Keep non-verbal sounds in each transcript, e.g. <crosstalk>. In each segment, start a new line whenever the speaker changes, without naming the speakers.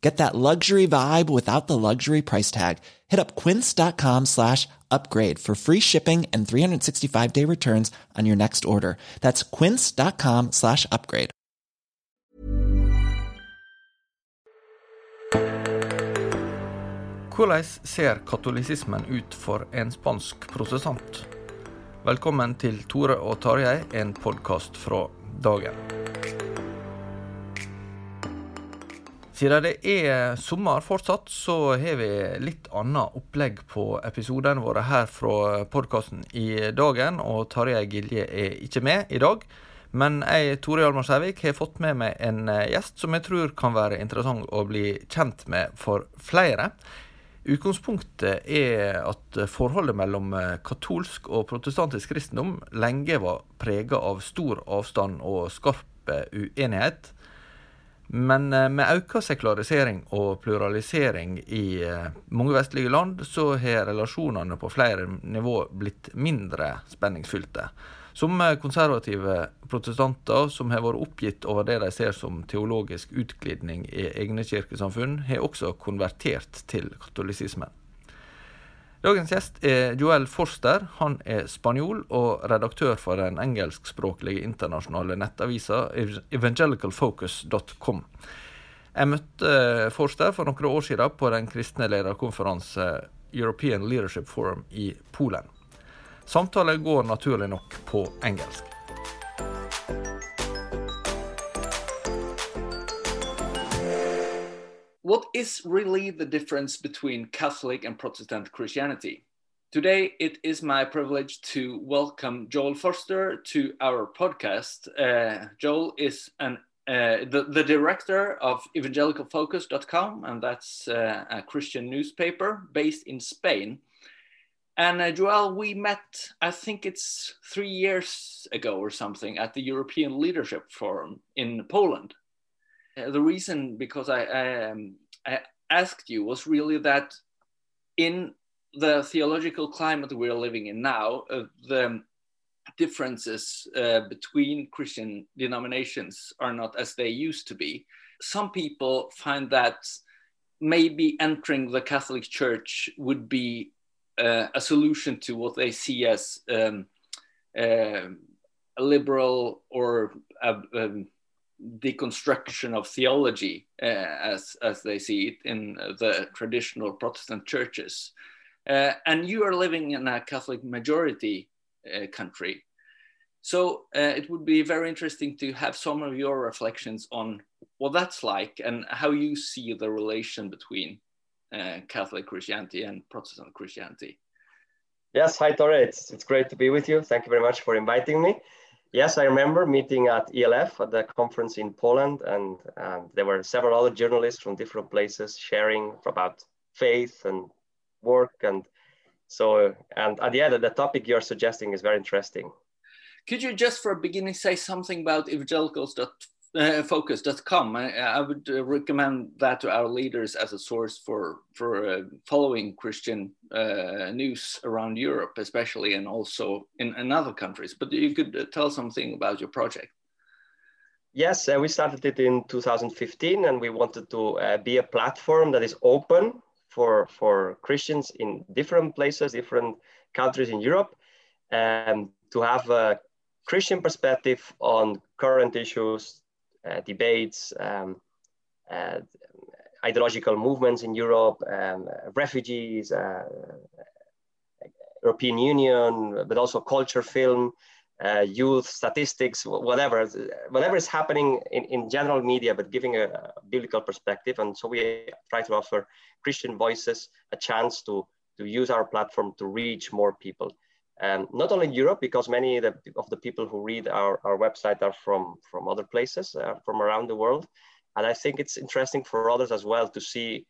Get that luxury vibe without the luxury price tag. Hit up quince.com slash upgrade for free shipping and 365 day returns on your next order. That's quince.com slash upgrade.
Hvordan ser katolisismen ut for en spansk protestant? Velkommen til Tore og Tarjei, en podkast fra dagen. Siden det er sommer fortsatt, så har vi litt annet opplegg på episodene våre her fra podkasten i dagen. Og Tarjei Gilje er ikke med i dag. Men jeg, Tore Hjalmar Sævik, har fått med meg en gjest som jeg tror kan være interessant å bli kjent med for flere. Utgangspunktet er at forholdet mellom katolsk og protestantisk kristendom lenge var prega av stor avstand og skarp uenighet. Men med økt sekularisering og pluralisering i mange vestlige land, så har relasjonene på flere nivå blitt mindre spenningsfylte. Som konservative protestanter som har vært oppgitt over det de ser som teologisk utglidning i egne kirkesamfunn, har også konvertert til katolisismen. Dagens gjest er Joel Forster. Han er spanjol og redaktør for den engelskspråklige internasjonale nettavisa evangelicalfocus.com. Jeg møtte Forster for noen år siden på den kristne lederkonferanse European Leadership Forum i Polen. Samtalen går naturlig nok på engelsk.
What is really the difference between Catholic and Protestant Christianity? Today, it is my privilege to welcome Joel Forster to our podcast. Uh, Joel is an uh, the, the director of evangelicalfocus.com, and that's uh, a Christian newspaper based in Spain. And uh, Joel, we met, I think it's three years ago or something, at the European Leadership Forum in Poland. Uh, the reason because I, I, um, I asked you was really that in the theological climate we're living in now, uh, the differences uh, between Christian denominations are not as they used to be. Some people find that maybe entering the Catholic Church would be uh, a solution to what they see as um, uh, a liberal or a, um, deconstruction of theology uh, as as they see it in the traditional Protestant churches. Uh, and you are living in a Catholic majority uh, country. So uh, it would be very interesting to have some of your reflections on what that's like and how you see the relation between uh, Catholic Christianity and Protestant Christianity.
Yes, hi Tore, it's, it's great to be with you. Thank you very much for inviting me. Yes, I remember meeting at ELF at the conference in Poland, and there were several other journalists from different places sharing about faith and work. And so, and at the end, the topic you're suggesting is very interesting.
Could you just for a beginning say something about uh, focus.com. I, I would uh, recommend that to our leaders as a source for for uh, following Christian uh, news around Europe, especially, and also in, in other countries. But you could uh, tell something about your project.
Yes, uh, we started it in 2015, and we wanted to be a platform that is open for for Christians in different places, different countries in Europe, and to have a Christian perspective on current issues, debates, um, uh, ideological movements in Europe, um, refugees, uh, European Union, but also culture, film, uh, youth, statistics, whatever, whatever is happening in, in general media, but giving a, a, biblical perspective. And so we try to offer Christian voices a chance to, to use our platform to reach more people. Um, not only in Europe, because many of the, of the people who read our, our website are from, from other places, uh, from around the world. And I think it's interesting for others as well to see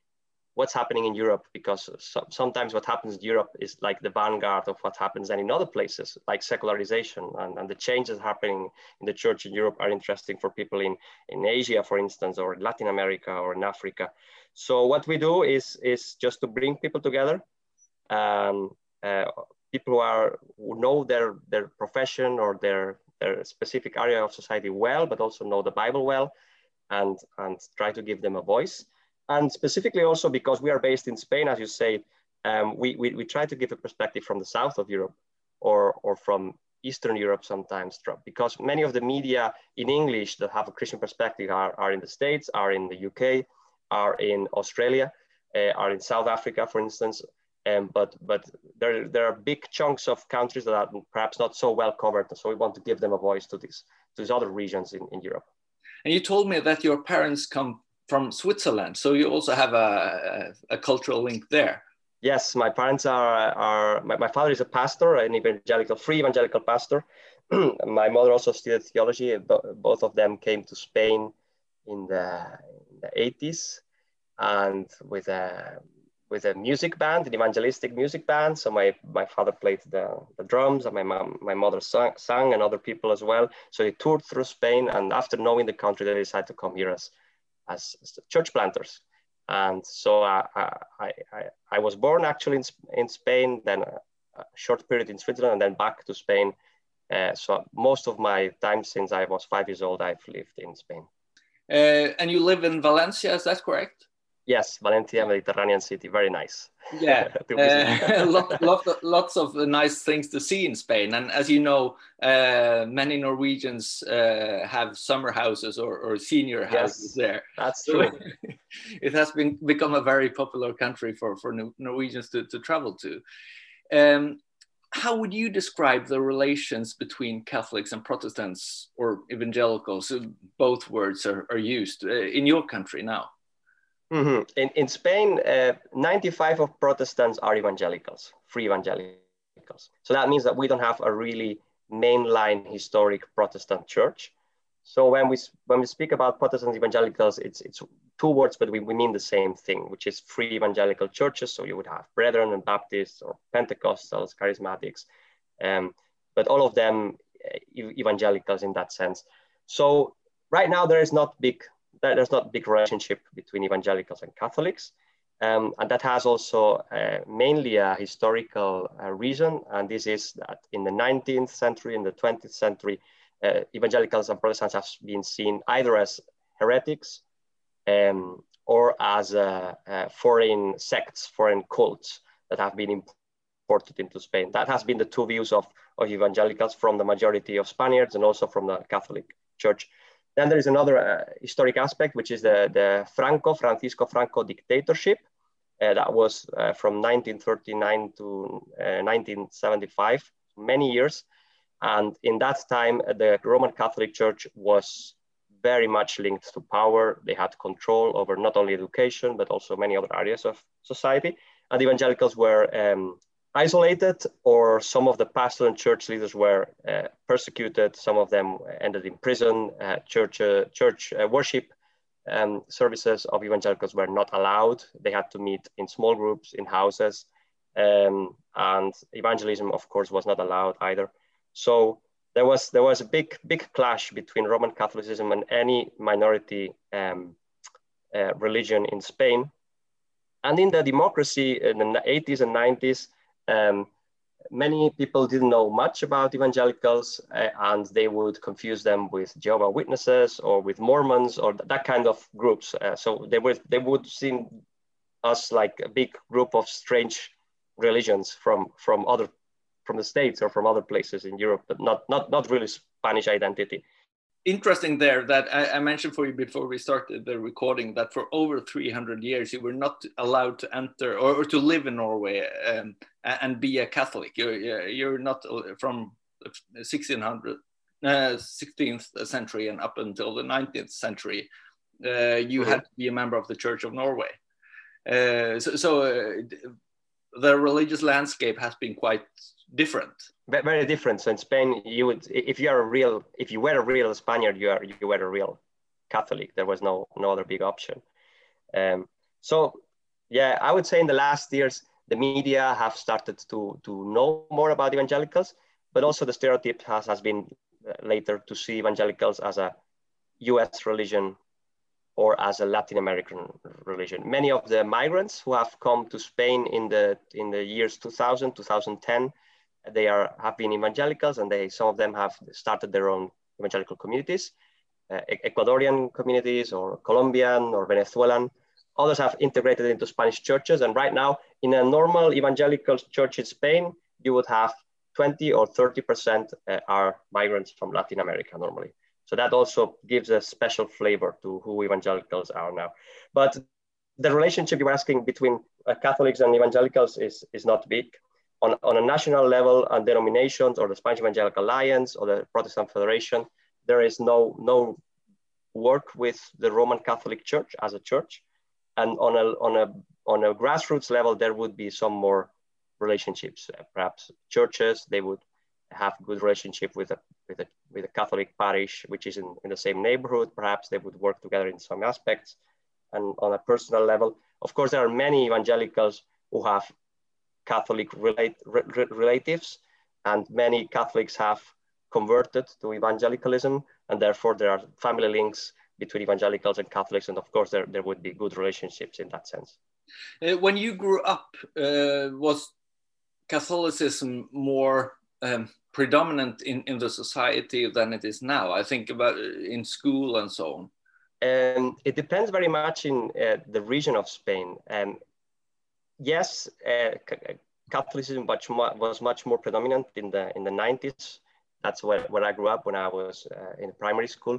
what's happening in Europe, because so, sometimes what happens in Europe is like the vanguard of what happens then in other places, like secularization and, and the changes happening in the church in Europe are interesting for people in, in Asia, for instance, or in Latin America or in Africa. So what we do is, is just to bring people together um, uh, people who are who know their their profession or their their specific area of society well, but also know the Bible well, and and try to give them a voice. And specifically also because we are based in Spain, as you say, um, we, we we try to give a perspective from the south of Europe, or or from Eastern Europe sometimes, because many of the media in English that have a Christian perspective are, are in the States, are in the UK, are in Australia, uh, are in South Africa, for instance, um, but but there, there are big chunks of countries that are perhaps not so well covered. So we want to give them a voice to these, to these other regions in, in Europe.
And you told me that your parents come from Switzerland. So you also have a, a, a cultural link there.
Yes, my parents are, are my, my father is a pastor, an evangelical, free evangelical pastor. <clears throat> my mother also studied theology. Both of them came to Spain in the, in the 80s and with a with a music band, an evangelistic music band. So my, my father played the, the drums and my mom, my mother sang, sang and other people as well. So they toured through Spain. And after knowing the country, they decided to come here as, as, as church planters. And so I, I, I, I, was born actually in, in Spain, then a, short period in Switzerland, and then back to Spain. Uh, so most of my time since I was five years old, I've lived in Spain.
Uh, and you live in Valencia, is that correct?
Yes, Valencia, Mediterranean city, very nice.
Yeah, <laughs> uh, <laughs> lot, lot, lots of nice things to see in Spain. And as you know, uh, many Norwegians uh, have summer houses or, or senior houses yes, there.
That's true. <laughs>
it has been become a very popular country for, for Norwegians to, to travel to. Um, how would you describe the relations between Catholics and Protestants or evangelicals? Both words are, are used uh, in your country now.
Mm-hmm. In, in Spain, uh, 95 of Protestants are evangelicals, free evangelicals. So that means that we don't have a really mainline historic Protestant church. So when we when we speak about Protestant evangelicals, it's it's two words, but we, we mean the same thing, which is free evangelical churches. So you would have Brethren and Baptists or Pentecostals, Charismatics, um, but all of them uh, evangelicals in that sense. So right now there is not big there's not big relationship between evangelicals and Catholics. Um, and that has also uh, mainly a historical uh, reason. And this is that in the 19th century, in the 20th century, uh, evangelicals and Protestants have been seen either as heretics um, or as uh, uh, foreign sects, foreign cults that have been imported into Spain. That has been the two views of, of evangelicals from the majority of Spaniards and also from the Catholic Church. Then there is another uh, historic aspect, which is the, the Franco, Francisco Franco dictatorship. Uh, that was uh, from 1939 to 1975, uh, many years. And in that time, uh, the Roman Catholic Church was very much linked to power. They had control over not only education, but also many other areas of society. And evangelicals were um, isolated or some of the pastoral and church leaders were uh, persecuted. Some of them ended in prison. Uh, church uh, church uh, worship um, services of evangelicals were not allowed. They had to meet in small groups in houses. Um, and evangelism, of course, was not allowed either. So there was there was a big big clash between Roman Catholicism and any minority um, uh, religion in Spain, and in the democracy in the 80s and 90s. Um, many people didn't know much about evangelicals uh, and they would confuse them with Jehovah Witnesses or with Mormons or th- that kind of groups. Uh, so they would they would see us like a big group of strange religions from from other from the states or from other places in Europe, but not not not really Spanish identity
interesting there that I, I, mentioned for you before we started the recording that for over 300 years you were not allowed to enter or, or to live in Norway um, and be a Catholic. You're, you're not uh, from 1600, uh, 16th century and up until the 19th century. Uh, you had to be a member of the Church of Norway. Uh, so, so uh, the religious landscape has been quite different
very different. So in Spain, you would, if you are a real, if you were a real Spaniard, you are you were a real Catholic. There was no no other big option. Um, so yeah, I would say in the last years, the media have started to to know more about evangelicals, but also the stereotype has has been uh, later to see evangelicals as a U.S. religion or as a Latin American religion. Many of the migrants who have come to Spain in the in the years 2000, 2010 they are have been evangelicals and they some of them have started their own evangelical communities uh, ecuadorian communities or colombian or venezuelan. Others have integrated into spanish churches and right now in a normal evangelical church in spain you would have 20 or 30 percent uh, are migrants from latin america normally. So that also gives a special flavor to who evangelicals are now. But the relationship you're asking between uh, catholics and evangelicals is, is not big on, on a national level and denominations or the Spanish Evangelical Alliance or the Protestant Federation, there is no, no work with the Roman Catholic Church as a church. And on a, on, a, on a grassroots level, there would be some more relationships. Uh, perhaps churches, they would have good relationship with a, with a, with a Catholic parish, which is in, in the same neighborhood. Perhaps they would work together in some aspects. And on a personal level, of course, there are many evangelicals who have Catholic relate, re, relatives, and many Catholics have converted to evangelicalism, and therefore there are family links between evangelicals and Catholics, and of course there, there would be good relationships in that sense.
Uh, when you grew up, uh, was Catholicism more um, predominant in, in the society than it is now? I think about uh, in school and so on.
Um, it depends very much in uh, the region of Spain. Um, yes, uh, Catholicism much was much more predominant in the in the 90s. That's where, where I grew up when I was uh, in primary school,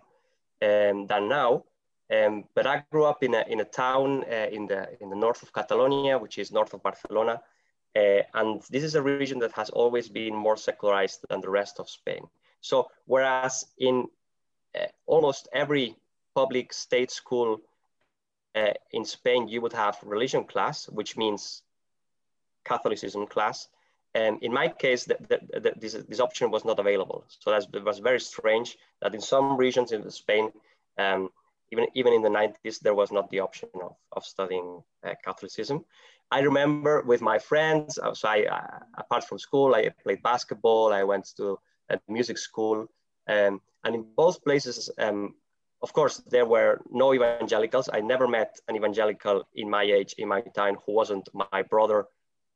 um, than now. Um, but I grew up in a, in a town uh, in the in the north of Catalonia, which is north of Barcelona, uh, and this is a region that has always been more secularized than the rest of Spain. So whereas in uh, almost every public state school uh, in Spain, you would have religion class, which means Catholicism class. And in my case, the, the, the, this, this option was not available. So that was very strange that in some regions in Spain, um, even, even in the 90s, there was not the option of, of studying uh, Catholicism. I remember with my friends, uh, so I, uh, apart from school, I played basketball, I went to a music school, um, and in both places, um, of course, there were no evangelicals. I never met an evangelical in my age, in my time, who wasn't my brother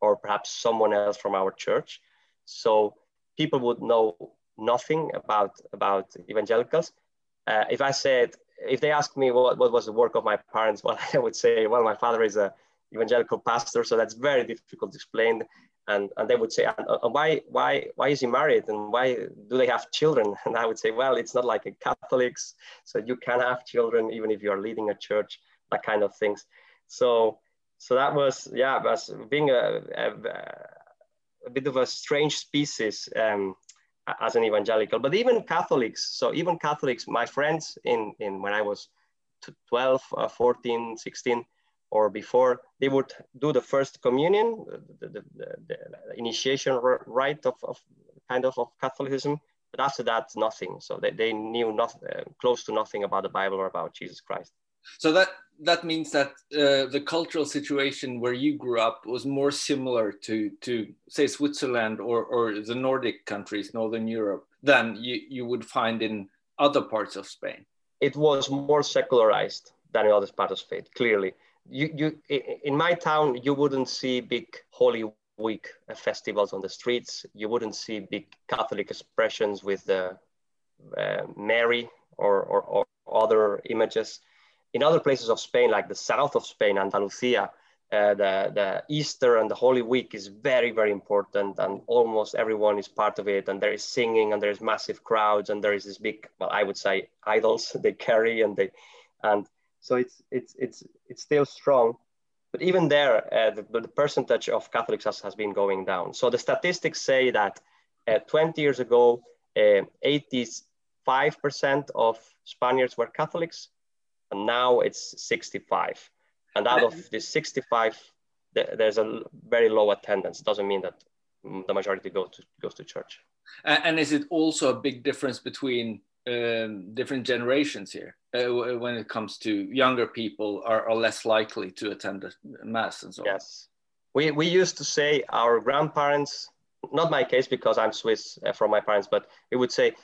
or perhaps someone else from our church. So people would know nothing about, about evangelicals. Uh, if I said, if they asked me what, what was the work of my parents, <laughs> well, I would say, well, my father is a evangelical pastor, so that's very difficult to explain and, and they would say, why, why, why is he married and why do they have children? <laughs> And I would say, well, it's not like in Catholics, so you can have children even if you are leading a church, that kind of things. So, so that was, yeah, was being a, a, a bit of a strange species um, as an evangelical, but even Catholics. So even Catholics, my friends in, in when I was 12, uh, 14, 16, or before they would do the first communion, the, the, the, the initiation rite of, of, kind of of Catholicism. But after that, nothing. So they, they knew not, uh, close to nothing about the Bible or about Jesus Christ.
So that that means that uh, the cultural situation where you grew up was more similar to, to say, Switzerland or, or the Nordic countries, Northern Europe, than you, you would find in other parts of Spain.
It was more secularized than in other parts of Spain, clearly. You, you, in my town, you wouldn't see big Holy Week festivals on the streets. You wouldn't see big Catholic expressions with the uh, Mary or, or, or other images in other places of Spain, like the south of Spain, Andalusia, uh, the, the Easter and the Holy Week is very, very important, and almost everyone is part of it. And there is singing, and there is massive crowds, and there is this big, well, I would say, idols <laughs> they carry, and they, and so it's it's it's it's still strong. But even there, uh, the, the, percentage of Catholics has, has been going down. So the statistics say that uh, 20 years ago, 85% uh, of Spaniards were Catholics, and now it's 65. And out of the 65, there's a very low attendance. Doesn't mean that the majority go to, goes to church.
And is it also a big difference between um, different generations here uh, when it comes to younger people are, are less likely to attend mass and so
on? Yes. We, we used to say our grandparents, not my case because I'm Swiss uh, from my parents, but we would say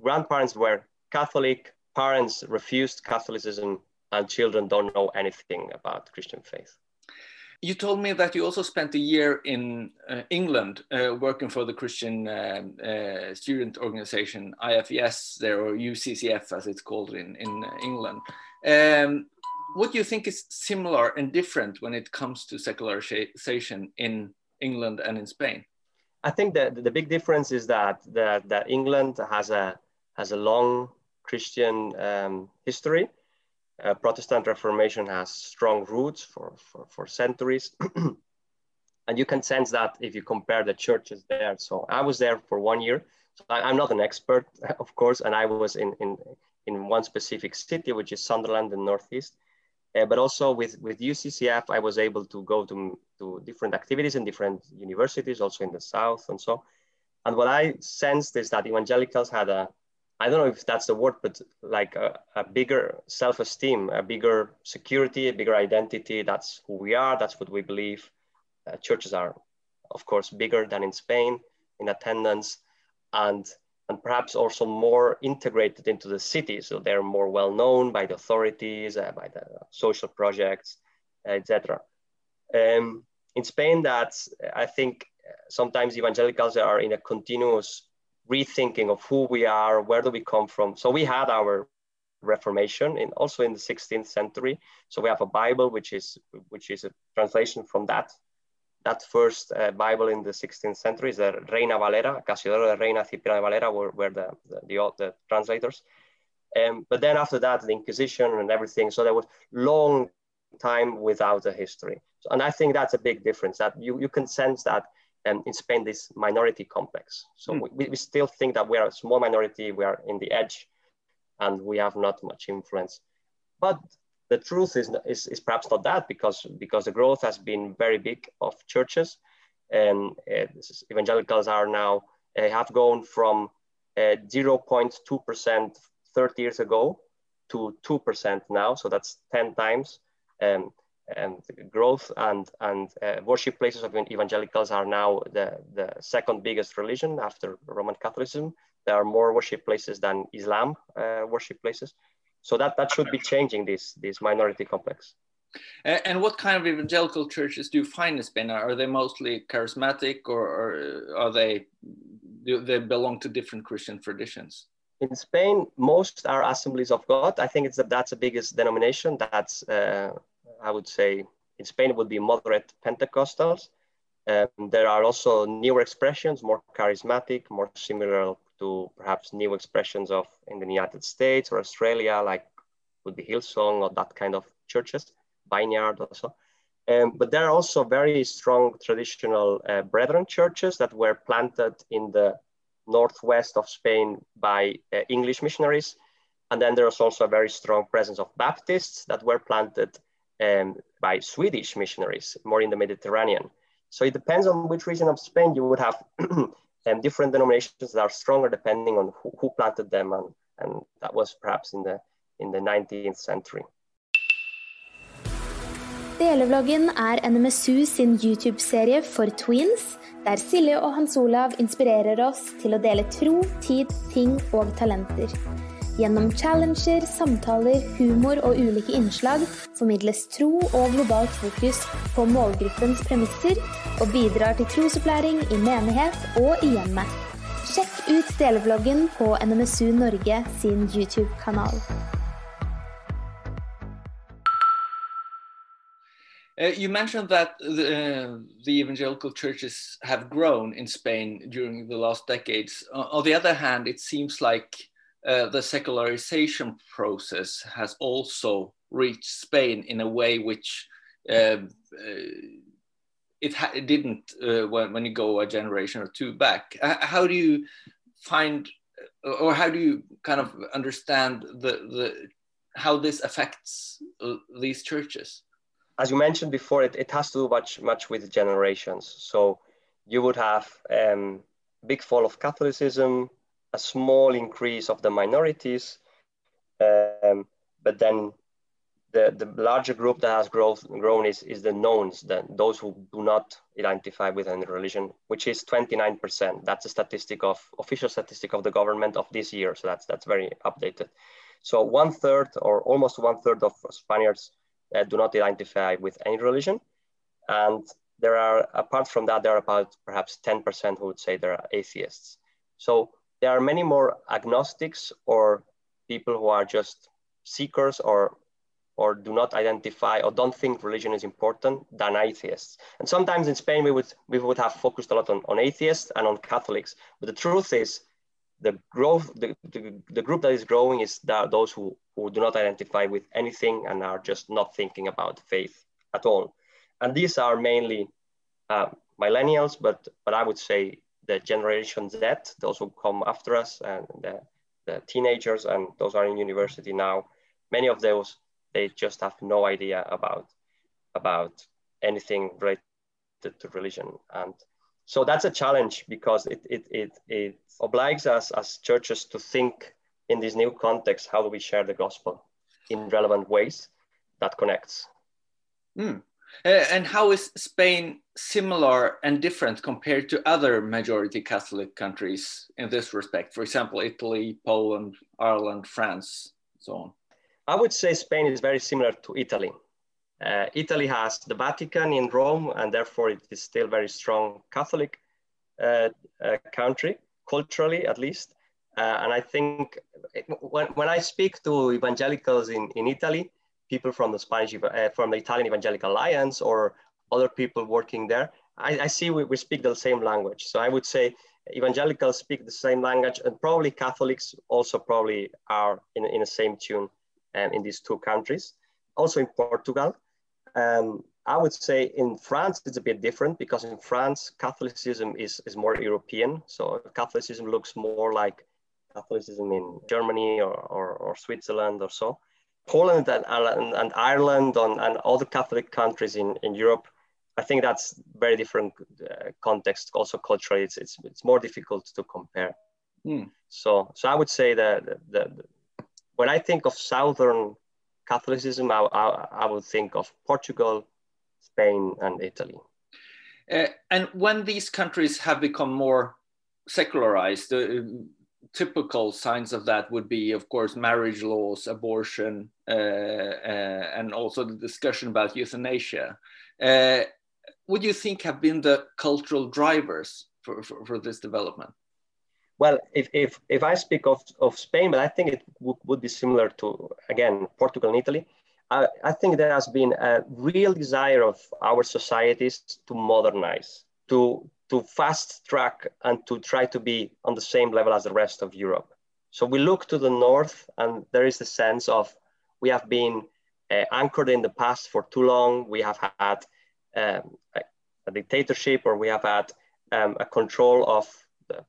grandparents were Catholic, parents refused Catholicism and children don't know anything about Christian faith.
You told me that you also spent a year in uh, England uh, working for the Christian uh, uh student organization IFES there, or UCCF as it's called in, in England. Um, what do you think is similar and different when it comes to secularization in England and in Spain?
I think that the big difference is that, that, that England has a, has a long Christian um, history. Uh, Protestant Reformation has strong roots for, for, for centuries. <clears throat> and you can sense that if you compare the churches there. So I was there for one year. So I, am not an expert, <laughs> of course, and I was in, in, in one specific city, which is Sunderland in Northeast. Uh, but also with, with UCCF, I was able to go to, to different activities in different universities, also in the South and so. And what I sensed is that evangelicals had a, I don't know if that's the word, but like a, a bigger self-esteem, a bigger security, a bigger identity. That's who we are. That's what we believe. Uh, churches are, of course, bigger than in Spain in attendance, and and perhaps also more integrated into the city. So they're more well known by the authorities, uh, by the social projects, etc. Um, in Spain, that's I think sometimes evangelicals are in a continuous rethinking of who we are, where do we come from. So we had our Reformation in also in the 16th century. So we have a Bible which is which is a translation from that. That first uh, Bible in the 16th century is the Reina Valera, Casiodoro de Reina Cipriano Valera were, were the, the, the, the translators. Um, but then after that, the Inquisition and everything. So there was long time without a history. So, and I think that's a big difference that you, you can sense that um, in Spain, this minority complex. So mm. we, we still think that we are a small minority, we are in the edge, and we have not much influence. But the truth is, is, is perhaps not that because, because the growth has been very big of churches. And uh, evangelicals are now, uh, have gone from 0.2% uh, 30 years ago to 2% now. So that's 10 times. Um, and growth and, and uh, worship places of evangelicals are now the, the second biggest religion after Roman Catholicism. There are more worship places than Islam uh, worship places. So that, that should be changing this, this minority complex.
And what kind of evangelical churches do you find in Spain? Are they mostly charismatic or, or are they, do they belong to different Christian traditions?
in Spain, most are assemblies of God. I think it's that that's the biggest denomination. That's uh, I would say in Spain would be moderate Pentecostals. Um, there are also newer expressions, more charismatic, more similar to perhaps new expressions of in the United States or Australia, like would be Hillsong or that kind of churches, Vineyard also. Um, but there are also very strong traditional uh, brethren churches that were planted in the northwest of Spain by uh, English missionaries. And then there's also a very strong presence of Baptists that were planted um, by Swedish missionaries, more in the Mediterranean. So it depends on which region of Spain you would have <clears throat> um, different denominations that are stronger depending on who, who planted them, and, and that was perhaps in the in the 19th century.
Delevloggen er NMSU sin YouTube-serie for tweens, der Silje og Hans Olav inspirerer oss til å dele tro, tid, ting og talenter. Gjennom challenger, samtaler, humor og ulike innslag formidles tro og globalt fokus på målgruppens premisser og bidrar til trosopplæring i menighet og i hjemmet. Sjekk ut delevloggen på NMSU Norge sin YouTube-kanal.
Uh, you mentioned that the, uh, the, evangelical churches have grown in Spain during the last decades. Uh, on the other hand, it seems like uh, the secularization process has also reached Spain in a way which um, uh, it, it, didn't uh, when, when, you go a generation or two back. how do you find, or how do you kind of understand the, the how this affects these churches?
as you mentioned before, it, it has to do much much with generations. So you would have um, big fall of Catholicism, a small increase of the minorities, um, but then the, the larger group that has growth, grown is, is the knowns, the, those who do not identify with any religion, which is 29%. That's a statistic of official statistic of the government of this year. So that's that's very updated. So one third or almost one third of Spaniards uh, do not identify with any religion. And there are, apart from that, there are about perhaps 10% who would say they're atheists. So there are many more agnostics or people who are just seekers or or do not identify or don't think religion is important than atheists. And sometimes in Spain we would we would have focused a lot on, on atheists and on Catholics. But the truth is the growth, the, the, the, group that is growing is that those who, who do not identify with anything and are just not thinking about faith at all. And these are mainly uh, millennials, but, but I would say the Generation Z, those who come after us, and the, the teenagers, and those are in university now. Many of those, they just have no idea about, about anything related to religion. And so that's a challenge because it, it, it, it obliges us as churches to think in this new context how do we share the gospel in relevant ways that connects
mm. Uh, and how is spain similar and different compared to other majority catholic countries in this respect? For example italy poland ireland france so on.
I would say spain is very similar to italy. Uh, italy has the vatican in rome and therefore it is still very strong catholic uh, uh country culturally at least. Uh, and I think when, when I speak to evangelicals in, in Italy, people from the Spanish, uh, from the Italian Evangelical Alliance or other people working there, I, I see we, we speak the same language. So I would say evangelicals speak the same language and probably Catholics also probably are in, in the same tune um, in these two countries. Also in Portugal, um, I would say in France, it's a bit different because in France, Catholicism is, is more European. So Catholicism looks more like Catholicism in Germany or, or, or Switzerland or so. Poland and, and, and Ireland and, and other Catholic countries in, in Europe, I think that's very different uh, context. Also culturally, it's, it's, it's more difficult to compare. Mm. So, so I would say that the, the, when I think of Southern Catholicism, I, I, I would think of Portugal, Spain, and Italy.
Uh, and when these countries have become more secularized, uh, typical signs of that would be, of course, marriage laws, abortion, uh, uh and also the discussion about euthanasia. Uh, do you think have been the cultural drivers for, for, for this development?
Well, if, if, if I speak of, of Spain, but I think it would be similar to, again, Portugal and Italy. I, I think there has been a real desire of our societies to modernize, to, to fast track and to try to be on the same level as the rest of Europe. So we look to the north, and there is a sense of we have been uh, anchored in the past for too long. We have had um, a, a, dictatorship, or we have had um, a control of the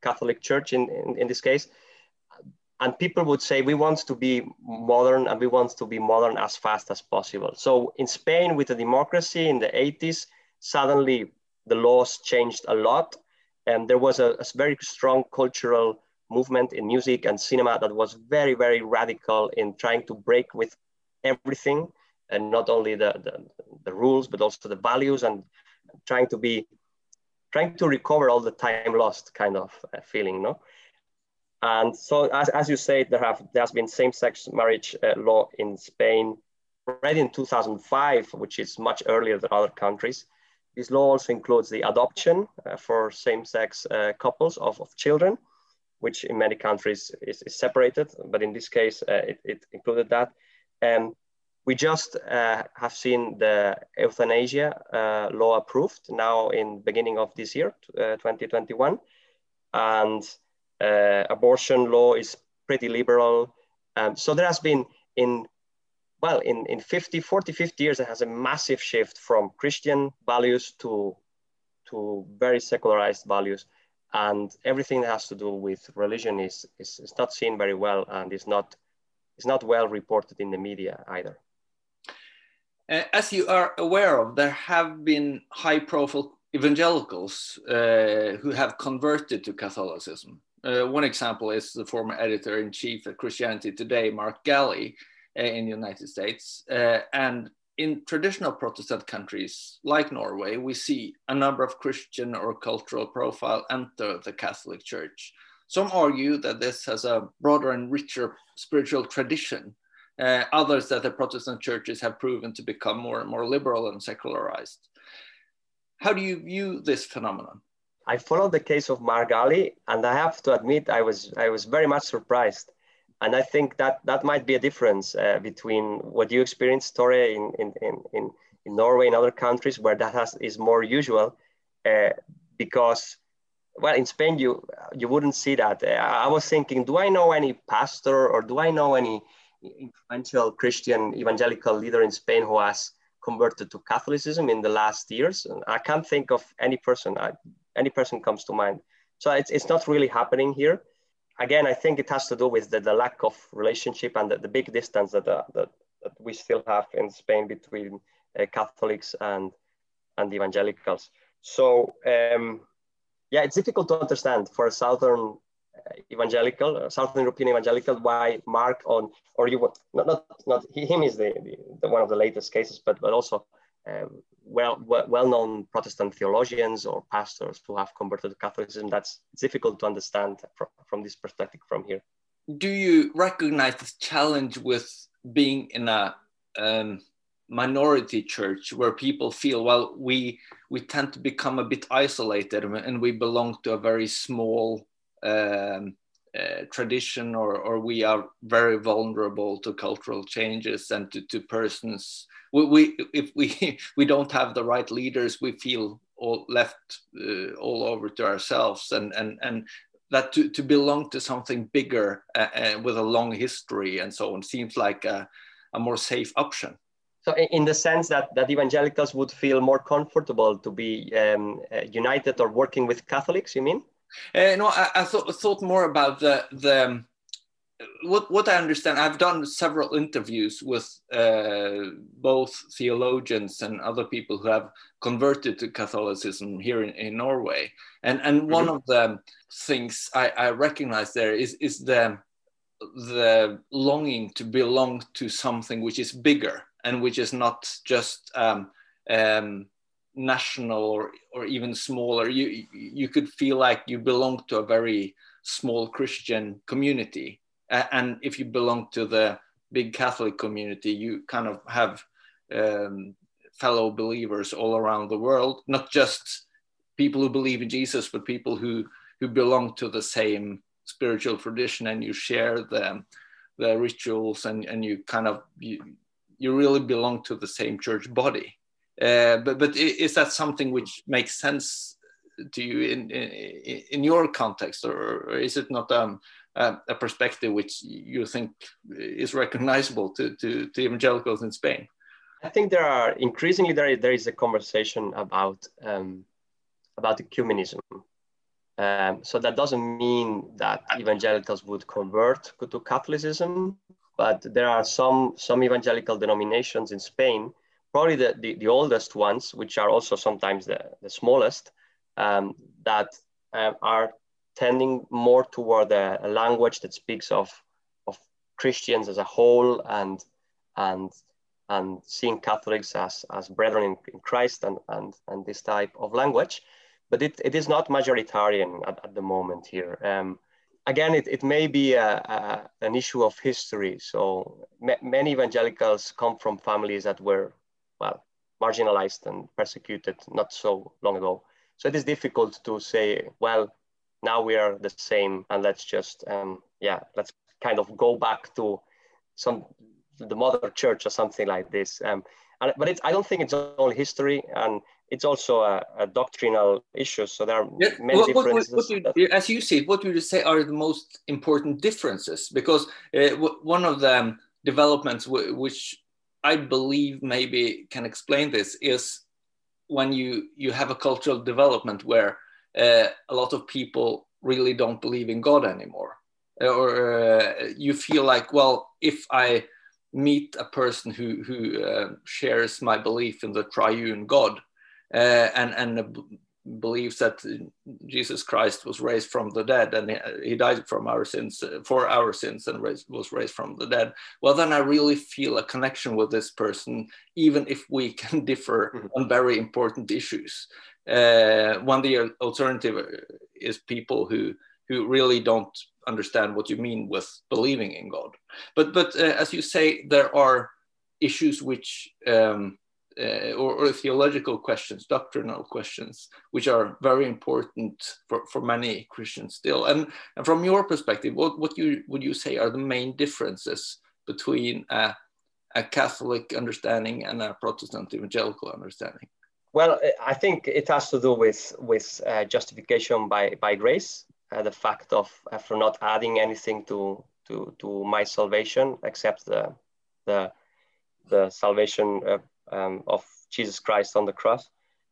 Catholic Church in, in, in this case and people would say we want to be modern and we want to be modern as fast as possible so in spain with the democracy in the 80s suddenly the laws changed a lot and there was a, a very strong cultural movement in music and cinema that was very very radical in trying to break with everything and not only the, the, the rules, but also the values and trying to be, trying to recover all the time lost kind of uh, feeling, no? And so, as, as you say, there have there has been same-sex marriage uh, law in Spain already in 2005, which is much earlier than other countries. This law also includes the adoption uh, for same-sex uh, couples of, of children, which in many countries is, is separated, but in this case, uh, it, it, included that. And we just uh, have seen the euthanasia uh, law approved now in the beginning of this year, 2021. And abortion law is pretty liberal. Um, so there has been in well, in, in 50, 40, 50 years, it has a massive shift from Christian values to, to very secularized values. And everything that has to do with religion is, is, is not seen very well and is not, is not well reported in the media either.
Uh, as you are aware of, there have been high profile evangelicals uh, who have converted to Catholicism. Uh, one example is the former editor in chief at Christianity Today, Mark Galli, uh, in the United States. Uh, and in traditional Protestant countries like Norway, we see a number of Christian or cultural profile enter the Catholic Church. Some argue that this has a broader and richer spiritual tradition. Uh, others that the Protestant churches have proven to become more and more liberal and secularized. How do you view this phenomenon?
I followed the case of Mark Galli, and I have to admit I was I was very much surprised and I think that that might be a difference uh, between what you experienced, Tore, in, in, in, in Norway and other countries where that has, is more usual, uh, because, well, in Spain you you wouldn't see that. Uh, I was thinking, do I know any pastor or do I know any influential Christian evangelical leader in Spain who has converted to Catholicism in the last years? I can't think of any person. I, any person comes to mind. So it's, it's not really happening here again, I think it has to do with the, the lack of relationship and the, the big distance that, that, that, we still have in Spain between uh, Catholics and, and evangelicals. So, um, yeah, it's difficult to understand for a Southern uh, evangelical, uh, Southern European evangelical, why Mark on, or you, not, not, not him is the, the, the one of the latest cases, but, but also um, well, well known Protestant theologians or pastors who have converted to Catholicism. That's difficult to understand from, from this perspective from here.
Do you recognize this challenge with being in a um, minority church where people feel, well, we we tend to become a bit isolated and we belong to a very small um, uh, tradition or, or we are very vulnerable to cultural changes and to, to persons we, we if we <laughs> we don't have the right leaders, we feel all left uh, all over to ourselves, and and and that to, to belong to something bigger uh, uh, with a long history and so on seems like a, a more safe option.
So, in the sense that, that evangelicals would feel more comfortable to be um, uh, united or working with Catholics, you mean?
Uh, no, I, I thought, thought more about the the what what I understand, I've done several interviews with uh, both theologians and other people who have converted to Catholicism here in, in Norway, and and one mm-hmm. of the things I, I recognize there is is the the longing to belong to something which is bigger and which is not just um, um, national or, or even smaller. You you could feel like you belong to a very small Christian community and if you belong to the big Catholic community, you kind of have um, fellow believers all around the world, not just people who believe in Jesus, but people who who belong to the same spiritual tradition, and you share the the rituals, and and you kind of you, you really belong to the same church body. Uh, but but is that something which makes sense to you in in, in your context, or, or is it not um, uh, a perspective which you think is recognizable to, to, to, evangelicals in Spain?
I think there are increasingly there, there is a conversation about um, about ecumenism. Um, so that doesn't mean that evangelicals would convert to Catholicism, but there are some some evangelical denominations in Spain, probably the, the, the oldest ones, which are also sometimes the, the smallest, um, that uh, are tending more toward a, a, language that speaks of of Christians as a whole and and and seeing Catholics as, as brethren in, in Christ and, and, and this type of language. But it, it is not majoritarian at, at the moment here. Um, again, it, it may be a, a, an issue of history. So many evangelicals come from families that were, well, marginalized and persecuted not so long ago. So it is difficult to say, well, now we are the same and let's just, um, yeah, let's kind of go back to some the mother church or something like this. Um, and, but it's, I don't think it's only history, and it's also a, a doctrinal issue. So there are yeah. many what, differences.
What, what, you, as you see it, what would you say are the most important differences? Because uh, one of the developments which I believe maybe can explain this is when you you have a cultural development where uh, a lot of people really don't believe in God anymore, or uh, you feel like, well, if I meet a person who who uh, shares my belief in the triune God uh, and and believes that Jesus Christ was raised from the dead and he died from our sins uh, for our sins and raised, was raised from the dead. Well, then I really feel a connection with this person, even if we <laughs> can differ mm-hmm. on very important issues. Uh, one the alternative is people who who really don't understand what you mean with believing in God. But but uh, as you say, there are issues which um, uh, or, or, theological questions, doctrinal questions, which are very important for, for many Christians still. And, and from your perspective, what, what you, would you say are the main differences between a, a Catholic understanding and a Protestant evangelical understanding?
Well, I think it has to do with with uh, justification by by grace, uh, the fact of uh, for not adding anything to to to my salvation except the the the salvation uh, um, of Jesus Christ on the cross.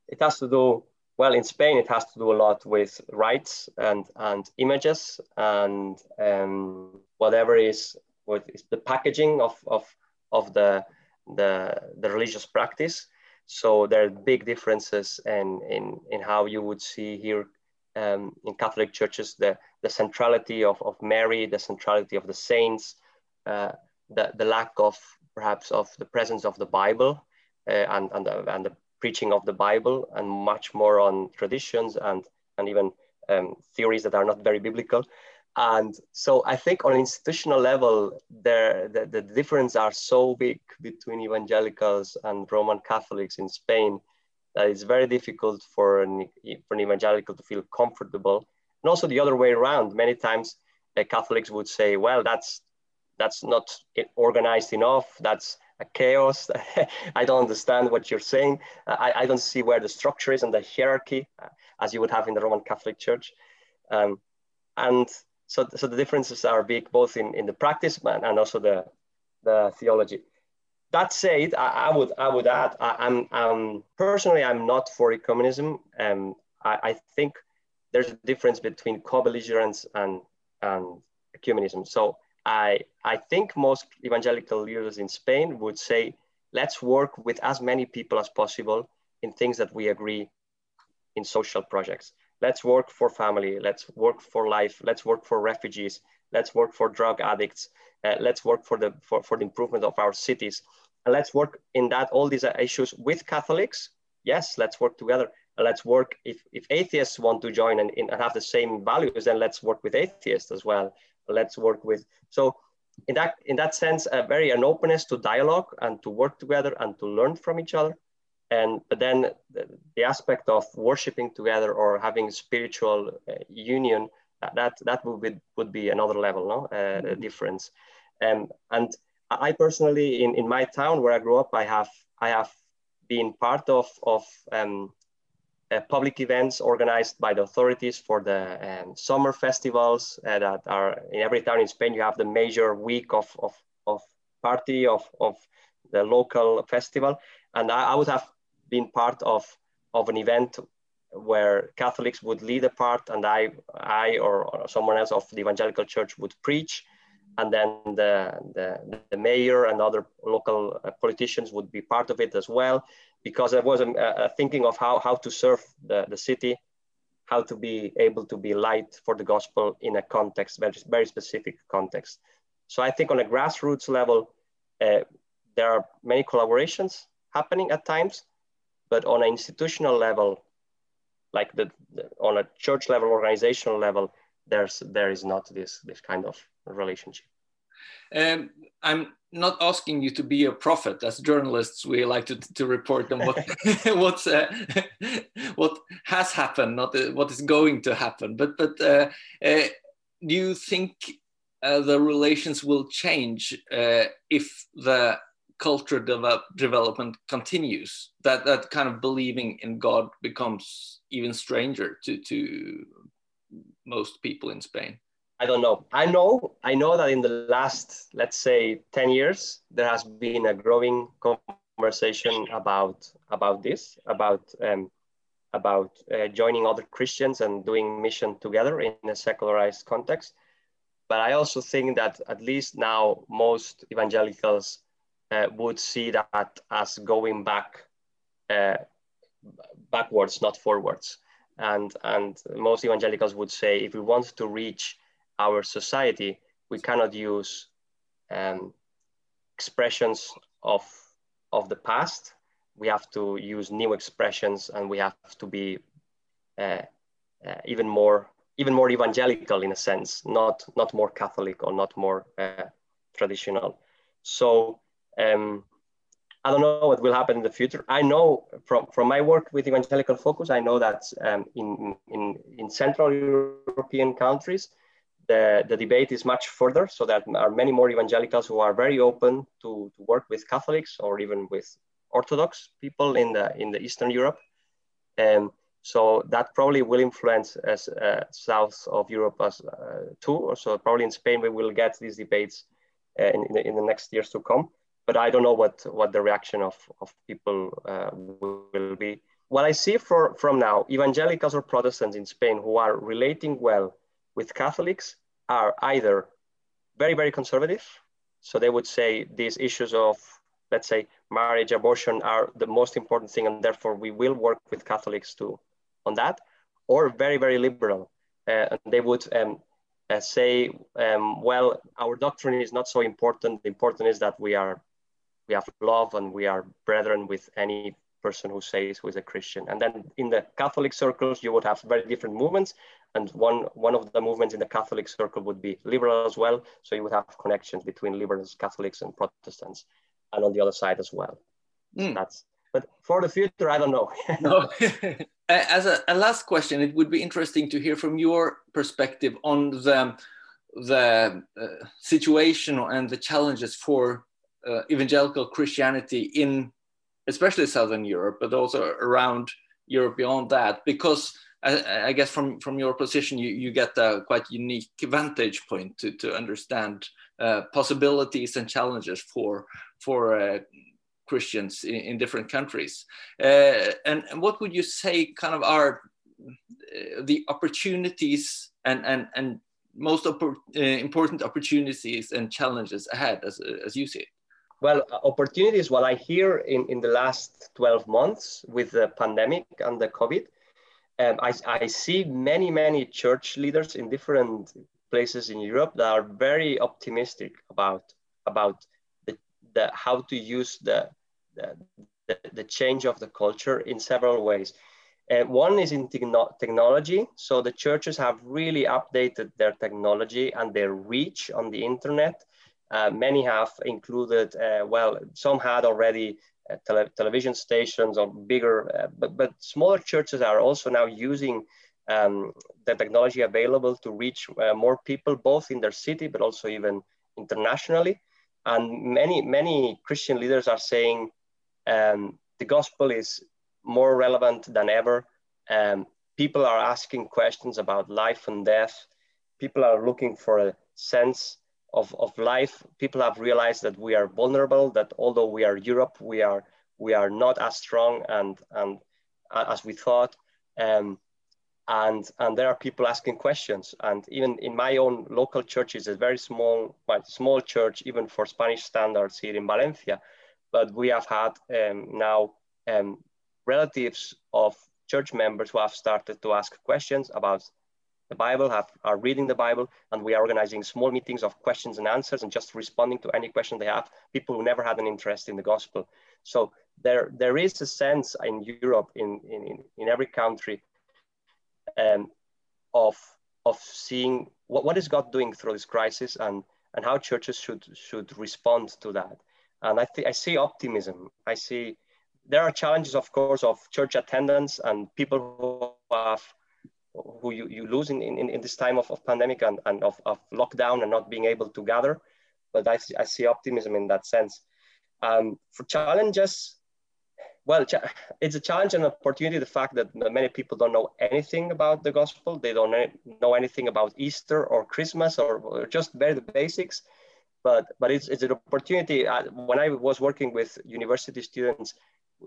It has to do well in Spain. It has to do a lot with rites and and images and um, whatever is is the packaging of of of the the the religious practice. So there are big differences in in in how you would see here um, in Catholic churches the, the centrality of, of Mary, the centrality of the saints, uh, the, the lack of perhaps of the presence of the Bible and, and, the, and the preaching of the Bible, and much more on traditions and, and even um, theories that are not very biblical. And so I think on an institutional level, there the, the difference are so big between evangelicals and Roman Catholics in Spain that it's very difficult for an, for an evangelical to feel comfortable. And also the other way around, many times uh, Catholics would say, well, that's, that's not organized enough. That's chaos. <laughs> I don't understand what you're saying. I, I don't see where the structure is and the hierarchy uh, as you would have in the Roman Catholic Church. Um, and so, so the differences are big both in, in the practice and also the, the theology that said, I, I, would I would add I, am um, personally I'm not for ecumenism. Um, I, I think there's a difference between co-belligerence and and ecumenism. So I I think most evangelical leaders in Spain would say let's work with as many people as possible in things that we agree in social projects. Let's work for family. Let's work for life. Let's work for refugees. Let's work for drug addicts. Uh, let's work for the for, for the improvement of our cities and let's work in that all these issues with Catholics. Yes, let's work together. Let's work if, if atheists want to join and, and have the same values, then let's work with atheists as well. Let's work with so in that in that sense, a very an openness to dialogue and to work together and to learn from each other. And but then the, the aspect of worshiping together or having spiritual uh, union that that would be would be another level, no, uh, mm-hmm. difference. Um, and I personally, in, in my town where I grew up, I have I have been part of of um, uh, public events organized by the authorities for the um, summer festivals uh, that are in every town in Spain. You have the major week of of, of party of of the local festival, and I, I would have been part of of an event where Catholics would lead a part, and I I or, or someone else of the evangelical church would preach and then the, the, the, mayor and other local uh, politicians would be part of it as well, because I was uh, thinking of how, how to serve the, the city, how to be able to be light for the gospel in a context, very, very specific context. So I think on a grassroots level, uh, there are many collaborations happening at times, but on an institutional level, like the, the, on a church level, organizational level, there's there is not this this kind of relationship.
Um, I'm not asking you to be a prophet. As journalists, we like to, to report on what <laughs> <laughs> what's uh, <laughs> what has happened, not uh, what is going to happen. But but uh, uh do you think uh, the relations will change uh, if the culture develop, development continues? That that kind of believing in God becomes even stranger to to most people in Spain.
I don't know. I know I know that in the last let's say 10 years there has been a growing conversation about about this about um, about uh, joining other Christians and doing mission together in a secularized context. But I also think that at least now most evangelicals uh, would see that as going back uh, backwards, not forwards. And, and most evangelicals would say if we want to reach our society, we cannot use um, expressions of, of the past. We have to use new expressions and we have to be uh, uh, even more even more evangelical in a sense, not not more Catholic or not more uh, traditional. So um, I don't know what will happen in the future. I know from, from my work with Evangelical Focus, I know that um, in, in, in Central European countries, the, the debate is much further so that there are many more evangelicals who are very open to, to work with Catholics or even with Orthodox people in the in the Eastern Europe. Um, so that probably will influence as uh, south of Europe as uh, too. So probably in Spain we will get these debates uh, in, in the, in, the, next years to come. But I don't know what what the reaction of of people uh, will be. What I see for from now, evangelicals or Protestants in Spain who are relating well with Catholics are either very, very conservative. So they would say these issues of, let's say, marriage, abortion are the most important thing, and therefore we will work with Catholics to on that, or very, very liberal. Uh, and they would um, uh, say, um, well, our doctrine is not so important. The important is that we are we have love and we are brethren with any person who says who is a Christian. And then in the Catholic circles, you would have very different movements. And one, one of the movements in the Catholic circle would be liberal as well. So you would have connections between liberals, Catholics, and Protestants, and on the other side as well. Mm. That's but for the future, I don't know. <laughs> no. <laughs>
as a, a, last question, it would be interesting to hear from your perspective on the the uh, situation and the challenges for uh, evangelical Christianity in especially Southern Europe, but also around Europe beyond that, because I, I, guess from, from your position, you, you get a quite unique vantage point to, to understand uh, possibilities and challenges for, for uh, Christians in, in, different countries. Uh, and, and, what would you say kind of are uh, the opportunities and, and, and most oppor uh, important opportunities and challenges ahead as, as you see it?
Well, opportunities, what I hear in, in the last 12 months with the pandemic and the COVID, um, I, I see many, many church leaders in different places in Europe that are very optimistic about, about the, the, how to use the, the, the, change of the culture in several ways. Uh, one is in techno technology. So the churches have really updated their technology and their reach on the internet uh, many have included, uh, well, some had already tele television stations or bigger, uh, but, but smaller churches are also now using um, the technology available to reach uh, more people, both in their city, but also even internationally. And many, many Christian leaders are saying um, the gospel is more relevant than ever. Um, people are asking questions about life and death. People are looking for a sense of, of life, people have realized that we are vulnerable, that although we are Europe, we are, we are not as strong and, and as we thought. Um, and, and there are people asking questions. And even in my own local church, it's a very small, quite small church, even for Spanish standards here in Valencia. But we have had um, now um, relatives of church members who have started to ask questions about the Bible, have are reading the Bible, and we are organizing small meetings of questions and answers and just responding to any question they have. People who never had an interest in the gospel. So there there is a sense in Europe, in in, in every country, um, of of seeing what, what is God doing through this crisis and and how churches should should respond to that. And I think I see optimism. I see there are challenges, of course, of church attendance and people who have who you, you lose in, in, in this time of, of pandemic and, and of, of lockdown and not being able to gather. But I see, I see optimism in that sense. Um, for challenges, well, it's a challenge and opportunity. The fact that many people don't know anything about the gospel, they don't know anything about Easter or Christmas or, or just very the basics. But but it's, it's an opportunity. Uh, when I was working with university students,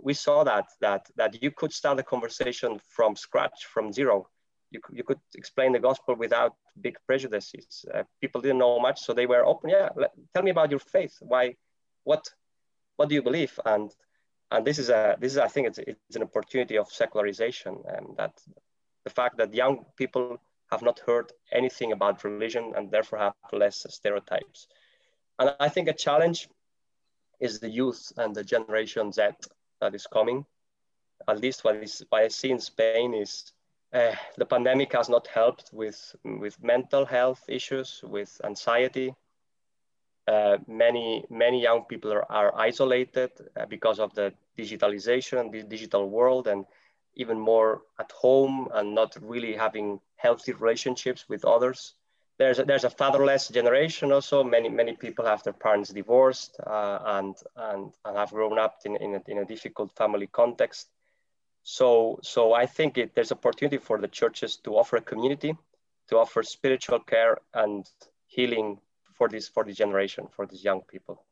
we saw that that that you could start a conversation from scratch, from zero. You could, you could explain the gospel without big prejudices. Uh, people didn't know much, so they were open. Yeah, let, tell me about your faith. Why, what, what do you believe? And and this is a this is I think it's it's an opportunity of secularization and that the fact that young people have not heard anything about religion and therefore have less stereotypes. And I think a challenge is the youth and the generation Z that is coming. At least what, is, what I see in Spain is uh, the pandemic has not helped with, with mental health issues, with anxiety. Uh, many, many young people are, are isolated uh, because of the digitalization, the digital world, and even more at home and not really having healthy relationships with others. There's a, there's a fatherless generation also. Many many people have their parents divorced uh, and, and and have grown up in, in, a, in a difficult family context. So so I think it, there's opportunity for the churches to offer a community, to offer spiritual care and healing for this for the generation for these young people.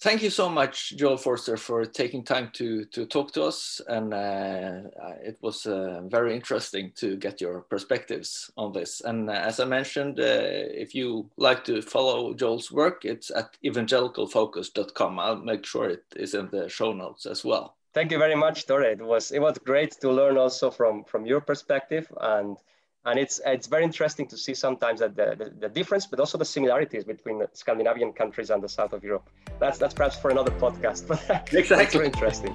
Thank you so much, Joel Forster, for taking time to, to talk to us. And uh, it was uh, very interesting to get your perspectives on this. And uh, as I mentioned, uh, if you like to follow Joel's work, it's at evangelicalfocus.com. I'll make sure it is in the show notes as well.
Thank you very much, Tore. It was, it was great to learn also from, from your perspective. And and it's it's very interesting to see sometimes that the, the, the, difference but also the similarities between the scandinavian countries and the south of europe that's that's perhaps for another podcast <laughs> but exactly very interesting